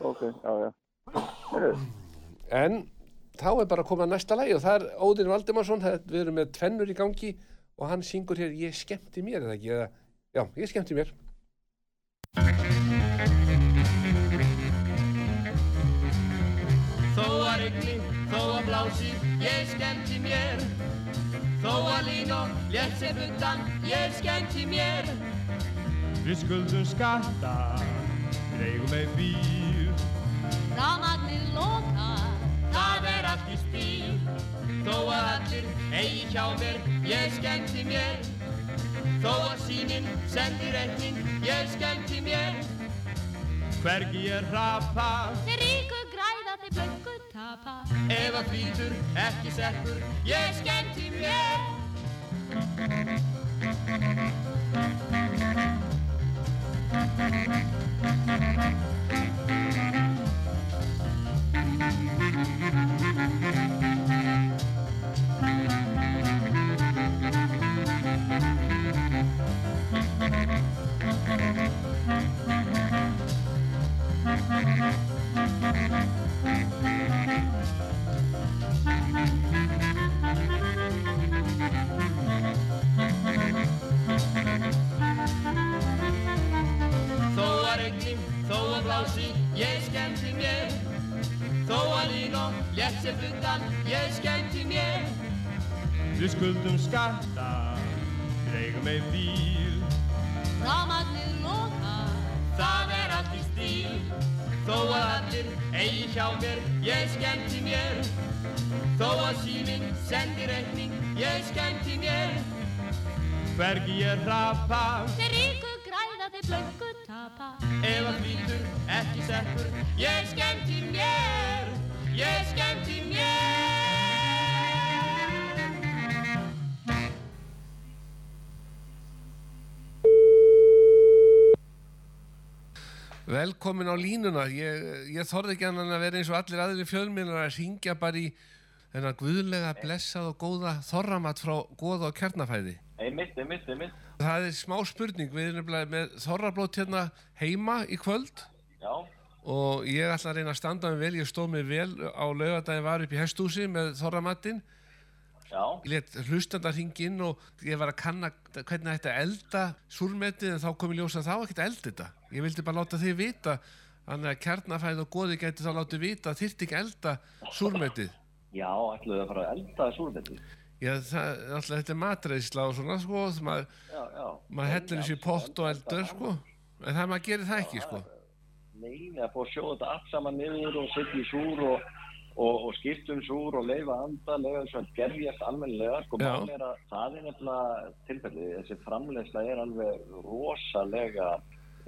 [SPEAKER 8] Ok, já, já.
[SPEAKER 2] En þá er bara að koma að næsta lægi og það er Óðin Valdimarsson, er, við erum með tvennur í gangi og hann syngur hér Ég skemmti mér, eða ekki? Eða, já, ég skemmti mér.
[SPEAKER 6] Þó að regni, þó að blási, ég skemmti mér Þó að lína og létt sér bundan, ég skemmti mér
[SPEAKER 9] Við skuldum skatta, dreigum með býr
[SPEAKER 10] Rámagnir lók
[SPEAKER 6] Það er allt í stíl Þó að allir eigi hjá mér, ég skemmti mér Þó að síminn sendir reikning, ég skemmti mér.
[SPEAKER 9] Hvergi ég rapa,
[SPEAKER 10] þeir ríku græða, þeir blöggu tapa.
[SPEAKER 6] Ef að hvítur ekki sekkur, ég skemmti mér. Þó blási, ég skemmti mér. Þó að lín og létt sér buttan, ég skemmti mér.
[SPEAKER 9] Við skuldum skatta, við eigum ei bíl.
[SPEAKER 10] Rafmagnið lokar,
[SPEAKER 6] Það er allt í stíl. Þó að allir eigi hjá mér, ég skemmti mér. Þó að síminn sendir reikning, ég skemmti mér.
[SPEAKER 9] Hvergi ég rapa,
[SPEAKER 10] þeir ríku græða, þeir blöggu tapa.
[SPEAKER 6] Ef að hvítur ekki sekkur, ég skemmti mér Ég skemmti mér
[SPEAKER 2] Velkomin á línuna. Ég, ég þorði ekki annan að vera eins og allir aðri fjölmiðlar að ringja bara í þennan guðlega blessað og góða þorramat frá góða og kjarnafæði.
[SPEAKER 11] Einmitt, einmitt, einmitt.
[SPEAKER 2] Það er smá spurning. Við erum með þorrablót hérna heima í kvöld
[SPEAKER 11] Já,
[SPEAKER 2] og ég ætla að reyna að standa mig vel. Ég stóð mig vel á laugadaginn var upp í hestúsi með þorramatinn.
[SPEAKER 11] já,
[SPEAKER 2] Ég let hlustanda hringi inn og ég var að kanna hvernig þetta elda súrmetið en þá kom ég ljósa að það var ekkert að elda þetta. Ég vildi bara láta þið vita þannig að kjarnafæð og goði gæti þá látið vita að þyrfti ekki elda súrmetið.
[SPEAKER 11] já, ætluðu að fara að elda súrmeti.
[SPEAKER 2] Já, það, alltaf þetta er matreisla og svona sko, maður, maður hellir þessu í pott og eldur sko, en það maður gerir það ekki sko.
[SPEAKER 11] Nei, að fá að sjóða þetta allt saman niður og setja í súr og, og, og skiptum súr og leifa anda, leifa þess að gerjast almennilega. Sko, er að það er nefnilega tilfelli. Þessi framleiðsla er alveg rosalega,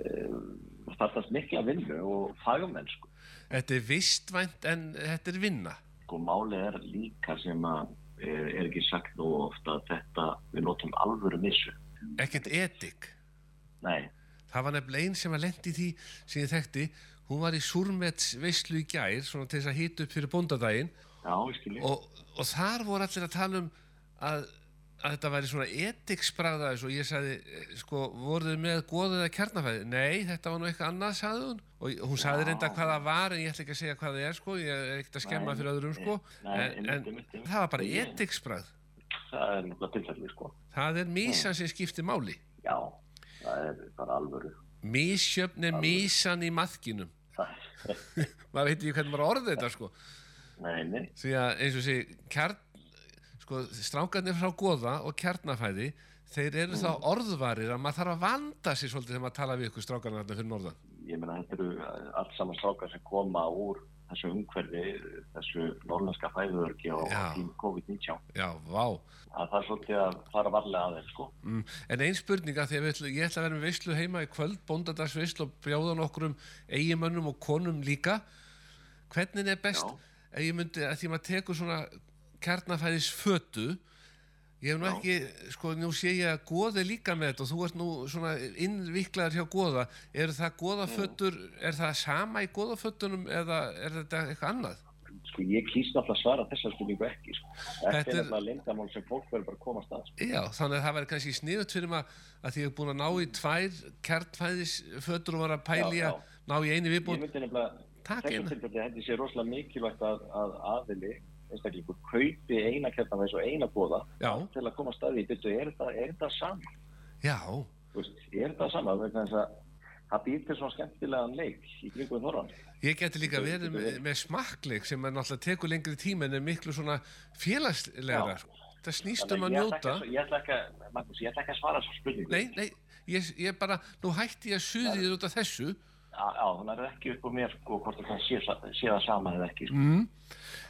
[SPEAKER 11] um, þarfast mikla vinnu og fagmennsku.
[SPEAKER 2] Þetta er vistvænt en þetta er vinna.
[SPEAKER 11] Sko, máli er líka sem að er, er ekki sagt nú ofta að þetta, við notum alvöru missu.
[SPEAKER 2] Ekkert etik.
[SPEAKER 11] Nei,
[SPEAKER 2] Það var nefnilega einn sem var lent í því sem ég þekkti, hún var í súrmets veislu í gær, svona til þess að hýta upp fyrir bóndadaginn
[SPEAKER 11] já,
[SPEAKER 2] og, og þar voru allir að tala um að, að þetta væri svona etiksbragðaðis og ég sagði, eh, sko, voruð þið með góðið að kjarnafæði? Nei, þetta var nú eitthvað annað, sagði hún og hún sagði reynda hvað það var en ég ætla ekki að segja hvað það er, sko, ég er ekkert að skemma fyrir öðrum, sko, en, en það var bara etiksbragð.
[SPEAKER 11] Það er náttúrulega tilfelli, sko.
[SPEAKER 2] Það er mísan sem skiptir máli.
[SPEAKER 11] Já, það er bara alvöru.
[SPEAKER 2] Mísjöfn er mísan í maðkinum.
[SPEAKER 11] Það,
[SPEAKER 2] maður veit ekki hvernig maður orðið þetta, sko.
[SPEAKER 11] nei, nei,
[SPEAKER 2] sko, strákarnir frá goða og kjarnafæði þeir eru þá orðvarir að maður þarf að vanda sér svolítið þegar maður tala við ykkur strákarnir þarna fyrir norðan
[SPEAKER 11] ég meina þetta eru allt saman strákar sem koma úr þessu umhverfi, þessu norðlenska fæðurörki tím COVID-19.
[SPEAKER 2] já, vá
[SPEAKER 11] Það þarf svolítið að fara varlega að þeim, sko.
[SPEAKER 2] mm. en ein spurninga því að við ætla, ég ætla að vera með veislu heima í kvöld bóndadagsveislu og brjóða nokkrum eigimönnum og konum líka hvernig er best
[SPEAKER 11] Já.
[SPEAKER 2] ef ég myndi að því maður tekur svona kjarnafæðis fötu ég hef nú ekki, sko, nú sé ég að goði líka með þetta. Og þú ert nú svona innviklaður hjá goða. Eru það goðafötur, er það sama í goðafötunum eða er þetta eitthvað annað?
[SPEAKER 11] Sko ég kýst náttúrulega að svara þessar spurningu ekki, sko. Þetta
[SPEAKER 2] Þetta
[SPEAKER 11] er
[SPEAKER 2] er-
[SPEAKER 11] náttúrulega lindamál sem fólk verður bara að komast að, sko.
[SPEAKER 2] Já, þannig að það væri kannski sniðut fyrir maður að því ég hef búin að ná í tvær kjarnfæðisfötur og var að pæli að ná í einu
[SPEAKER 11] nefnilega,
[SPEAKER 2] Takk
[SPEAKER 11] þessum að, að einstaklingur, kaupi eina kjartanvæs og eina góða
[SPEAKER 2] Já.
[SPEAKER 11] til að koma að staði í byttu. Er þetta, er þetta sama?
[SPEAKER 2] Já,
[SPEAKER 11] veist, er þetta sama? Vegna þess að það býr til svona skemmtilegan leik í kringum þorran.
[SPEAKER 2] Ég geti líka verið með, með smakkleik sem er náttúrulega tekur lengri tíma en er miklu svona félagslegra.
[SPEAKER 11] Já.
[SPEAKER 2] Það snýst um að njóta.
[SPEAKER 11] að- Ég ætla ekki að, Magnús, ég ætla ekki að svara svo spurningu.
[SPEAKER 2] Nei, nei, ég, ég bara, nú hætti ég að suði þér út af þessu.
[SPEAKER 11] Já, þannig er ekki upp á mér sko hvort það sé, sé það sama eða ekki. Sko.
[SPEAKER 2] Mm.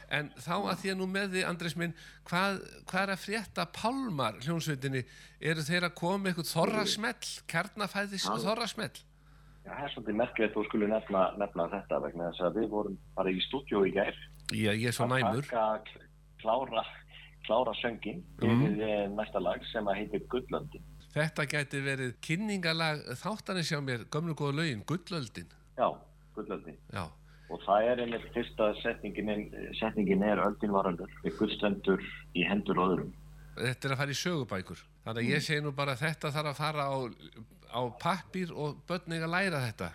[SPEAKER 2] En þá að því að nú með því, Andres minn, hvað, hvað er að frétta Pálmar hljónsveitinni? Eru þeir að koma eitthvað þorrasmell, kjarnafæðis
[SPEAKER 11] Já.
[SPEAKER 2] þorrasmell?
[SPEAKER 11] Já, það er svolítið merkilegt þú skulle nefna, nefna þetta vegna þess að við vorum bara í stúdíu í gær.
[SPEAKER 2] Já, ég er svo næmur.
[SPEAKER 11] Að klára, klára söngin
[SPEAKER 2] Mm.
[SPEAKER 11] fyrir mm. næsta lag sem að heitir Gullöndin.
[SPEAKER 2] Þetta gæti verið kynningalag þáttanins hjá mér, gömlu góða lögin, Gullöldin.
[SPEAKER 11] Já, Gullöndin.
[SPEAKER 2] Já.
[SPEAKER 11] Og það er einmitt fyrsta setningin, setningin er öldin varaldur við gullstendur í hendur öðrum.
[SPEAKER 2] Þetta er að fara í sögubækur. Þannig að ég segi nú bara að þetta þarf að fara á, á pappír og börning að læra þetta.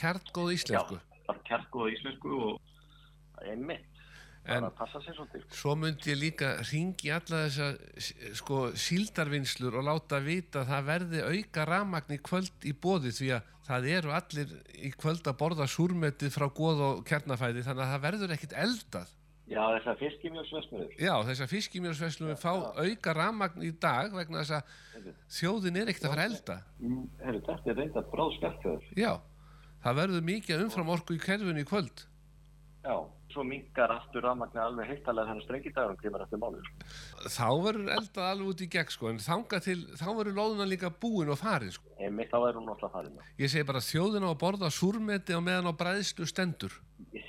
[SPEAKER 2] Kjartgóð íslensku.
[SPEAKER 11] Já, það kjartgóða íslensku og einmitt.
[SPEAKER 2] En-. Svo myndi ég líka ringi alla þessa sko síldarvinnslur og láta vita að það verði auka ramagn í kvöld í bóði því að það eru allir í kvöld að borða súrmetið frá góð og kjarnafæði þannig að það verður ekkit eldað.
[SPEAKER 11] Já, þessar fiskimjölsvesmiður.
[SPEAKER 2] Já, þess að fiskimjölsveslum fá auka ramagn í dag vegna þess að þjóðin er ekkert að fara elda.
[SPEAKER 11] Herru, þetta er reynda bráð spjallfjöður.
[SPEAKER 2] Já, það verður mikið umfram orku í kerfinu í kvöld.
[SPEAKER 11] Já, svo mingar aftur rafmagna alveg heittalega þennan strengidagur kemur eftir mánuð.
[SPEAKER 2] Þá verður eldað alveg út í gegn sko, en þanga til, þá verður lóðuna líka búin og farin sko.
[SPEAKER 11] Einmitt þá er hún alltaf farin.
[SPEAKER 2] Ég segi bara þjóðin á borða súrmeti og meðan á bræðslu stendur.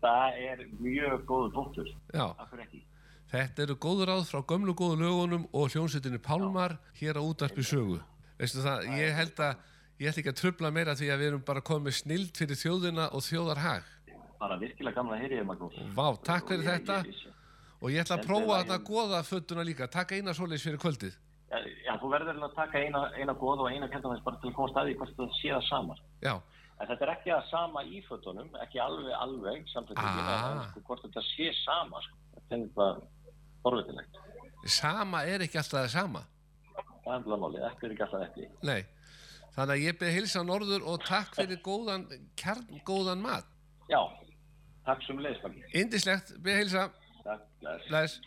[SPEAKER 11] Það, er mjög góður punktur.
[SPEAKER 2] Já.
[SPEAKER 11] Akkur ekki.
[SPEAKER 2] Þetta eru góður ráð frá gömlu góðu lögunum og hljónsettinni Pálmar hér á útarpi sögu. Veistu það, ég held að ég ætla að að bara
[SPEAKER 11] virkilega gamla að heyri ég, Magnús.
[SPEAKER 2] Vá, takk fyrir þetta og ég ætla að prófa þetta goða fötuna líka. Takk eina svoleiðis fyrir kvöldið.
[SPEAKER 11] Já, já, þú verður að taka eina, eina góð og eina kendamæs bara til að koma staði hvort það sé það sama.
[SPEAKER 2] Já,
[SPEAKER 11] En þetta er ekki það sama í fötunum, ekki alveg, alveg, samt að
[SPEAKER 2] Ah.
[SPEAKER 11] sko, hvort þetta sé sama, sko. Þetta er bara forvitilegt.
[SPEAKER 2] sama er ekki alltaf það sama.
[SPEAKER 11] Það er alveg málið, ekki er ekki alltaf ekki.
[SPEAKER 2] Nei, þannig að ég beði hilsa norður og takk fyrir góðan, kjarngóðan mat.
[SPEAKER 11] Já, takk sem Maggi.
[SPEAKER 2] Indislegt, beði hilsa.
[SPEAKER 11] Takk, bless.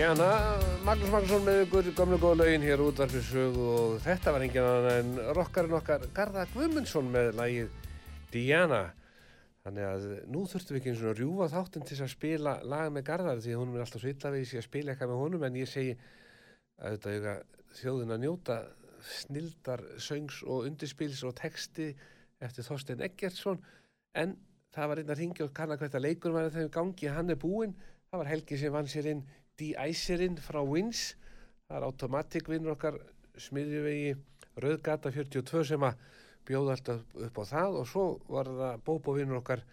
[SPEAKER 2] Diana, Magnús Magnússon með ykkur gamlu góða lögin hér út af sögu og þetta var engin annan en rockarinn okkar Garðar Guðmundsson með lagið Diana. Þannig að nú þurftum við ekki eins og rjúfa þáttinn til að spila lag með Garðar því hún er alltaf svo illa við sig að spila eitthvað með honum en ég segi að þetta auka þjóðin að njóta snildar söngs og undirspils og texti eftir Þorstein Eggertsson. En það var einn að ringja og kanna hvert að leikur var þegar gangi hann er búinn. Það var Helgi sem vann sér inn de-icerinn frá Wins. Það er automatic vinnur okkar smiðjuvegi Rauðgata 42 sem að bjóða alltaf upp á það. Og svo var það Bóbo vinnur okkar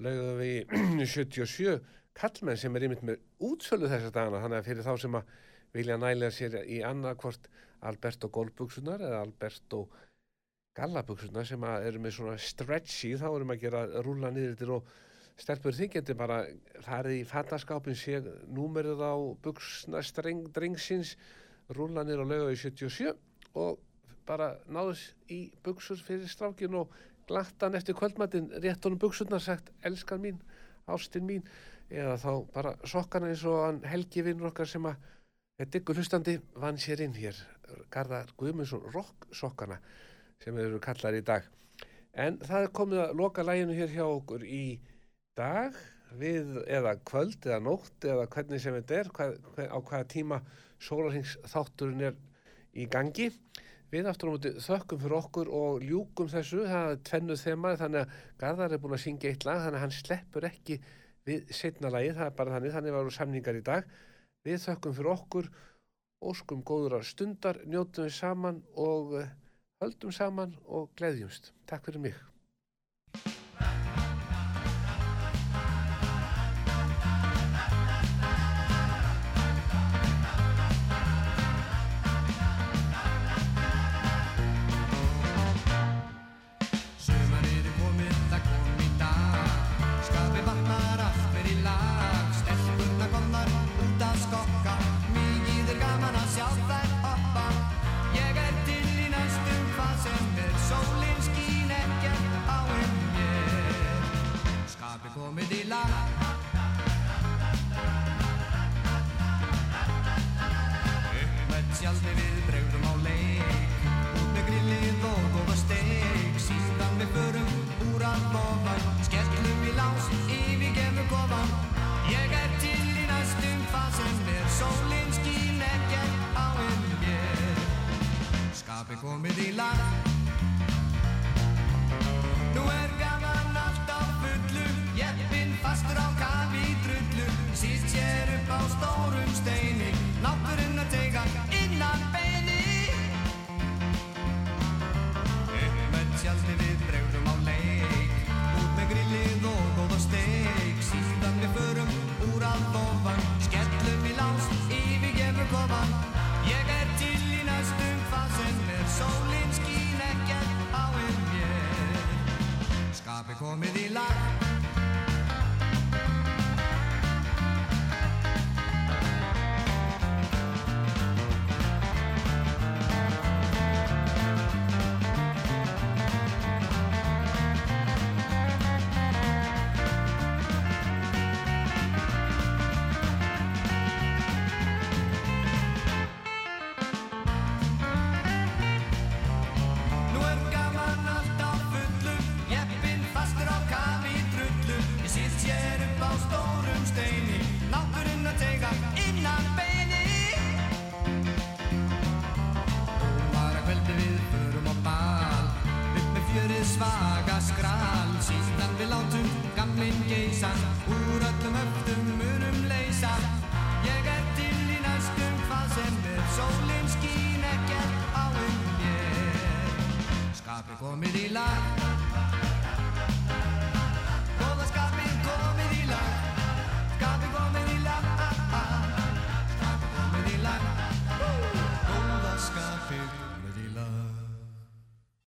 [SPEAKER 2] laugavegi 77 kallmenn sem er yfir með útsölu þessar dagana. Þannig að fyrir þá sem að vilja nælega sér í annarkvort Alberto Golbuksunar eða Alberto Gallabuksunar sem eru með svona stretchy þá erum að gera rúla niður til og stelpur þingjandi bara farið í fattaskapin sé númerið á buksna drengsins rúlanir á lauga í 77 og bara náðus í buksur fyrir strákin og glattan eftir kvöldmattin rétt honum buksurnar sagt elskan mín, ástin mín eða þá bara sokkana eins og hann helgi vinnur okkar sem að diggur hlustandi vann sér inn hér Garðar Guðmundsson rock sokkana sem eru kallar í dag. En það er komið að loka læginu hér hjá okkur í dag við eða kvöld eða nótt eða hvernig sem þetta er hvað, á hvaða tíma sólarhengs þátturinn er í gangi við aftur á móti þökkum fyrir okkur og ljúkum þessu, það er tvennuð þema þannig að Garðar er búin að syngja eitt lag þannig að hann sleppur ekki við setna lagi, það er bara þannig, þannig varu samningar í dag við þökkum fyrir okkur óskum góður stundar, njótum við saman og eh, höldum saman og gleðjumst. Takk fyrir mig.
[SPEAKER 1] Komið í lag Upp með tjaldi við bregðum á leik Út með grillið og góða steik Síðan við förum úr að lofan Skellum í lás, yfirgefum kofan Ég er til í næstum sem er Sólinn skín ekkert á um mér Skapið komið í lag Nú er gaman fastur á kafi í drullu Sýst sér upp á stórum steini. Náttúrinn að teiga innan beini. Upp með tjaldi við bregðum á leik. Út með grillið og góða steik. Síðan við förum úr að lofan Skellum í lás, yfirgefum kofan Ég er til í næstum hvað sem er. Sólinn skín ekkert á um mér. Skapið komið í lag